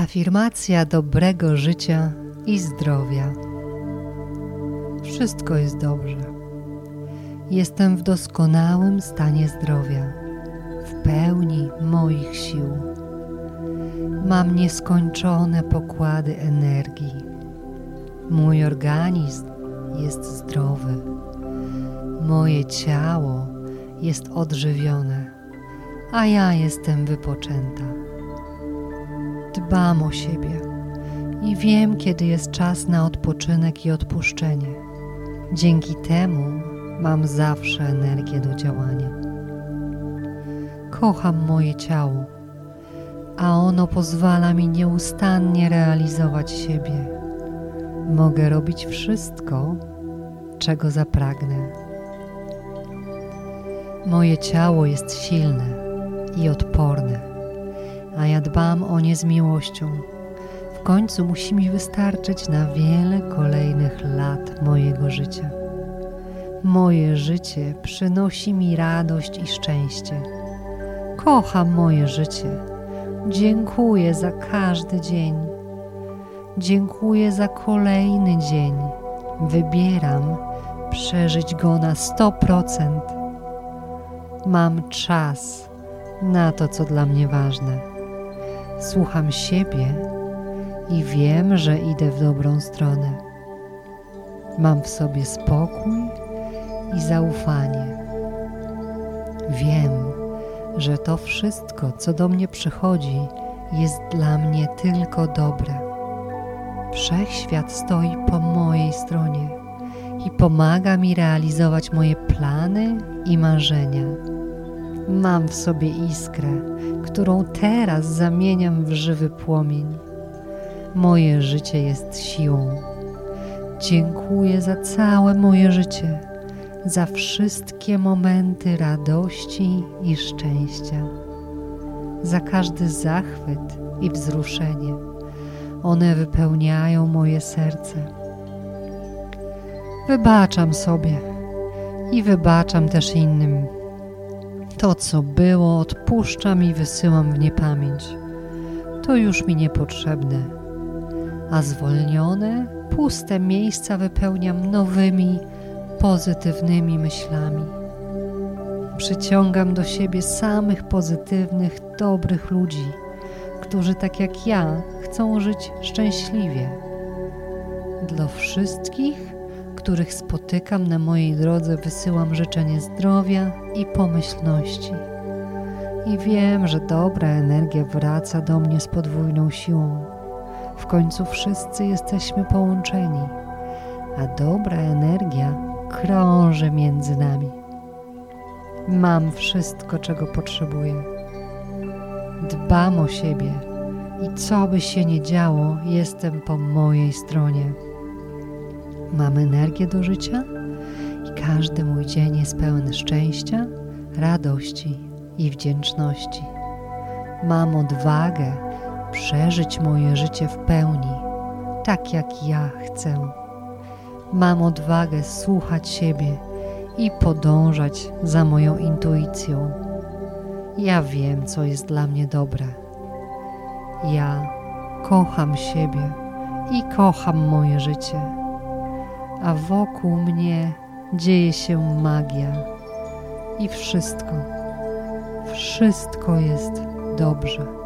Afirmacja dobrego życia i zdrowia. Wszystko jest dobrze. Jestem w doskonałym stanie zdrowia, w pełni moich sił. Mam nieskończone pokłady energii. Mój organizm jest zdrowy. Moje ciało jest odżywione, a ja jestem wypoczęta Dbam o siebie i wiem, kiedy jest czas na odpoczynek i odpuszczenie. Dzięki temu mam zawsze energię do działania. Kocham moje ciało, a ono pozwala mi nieustannie realizować siebie. Mogę robić wszystko, czego zapragnę. Moje ciało jest silne i odporne a ja dbam o nie z miłością. W końcu musi mi wystarczyć na wiele kolejnych lat mojego życia. Moje życie przynosi mi radość i szczęście. Kocham moje życie. Dziękuję za każdy dzień. Dziękuję za kolejny dzień. Wybieram przeżyć go na 100%. Mam czas na to, co dla mnie ważne. Słucham siebie i wiem, że idę w dobrą stronę. Mam w sobie spokój i zaufanie. Wiem, że to wszystko, co do mnie przychodzi, jest dla mnie tylko dobre. Wszechświat stoi po mojej stronie i pomaga mi realizować moje plany i marzenia. Mam w sobie iskrę, którą teraz zamieniam w żywy płomień. Moje życie jest siłą. Dziękuję za całe moje życie, za wszystkie momenty radości i szczęścia, za każdy zachwyt i wzruszenie. One wypełniają moje serce. Wybaczam sobie i wybaczam też innym to, co było, odpuszczam i wysyłam w niepamięć. To już mi niepotrzebne. A zwolnione, puste miejsca wypełniam nowymi, pozytywnymi myślami. Przyciągam do siebie samych pozytywnych, dobrych ludzi, którzy tak jak ja chcą żyć szczęśliwie. Dla wszystkich których spotykam na mojej drodze, wysyłam życzenie zdrowia i pomyślności. I wiem, że dobra energia wraca do mnie z podwójną siłą. W końcu wszyscy jesteśmy połączeni, a dobra energia krąży między nami. Mam wszystko, czego potrzebuję. Dbam o siebie i co by się nie działo, jestem po mojej stronie. Mam energię do życia i każdy mój dzień jest pełen szczęścia, radości i wdzięczności. Mam odwagę przeżyć moje życie w pełni, tak jak ja chcę. Mam odwagę słuchać siebie i podążać za moją intuicją. Ja wiem, co jest dla mnie dobre. Ja kocham siebie i kocham moje życie a wokół mnie dzieje się magia i wszystko, wszystko jest dobrze.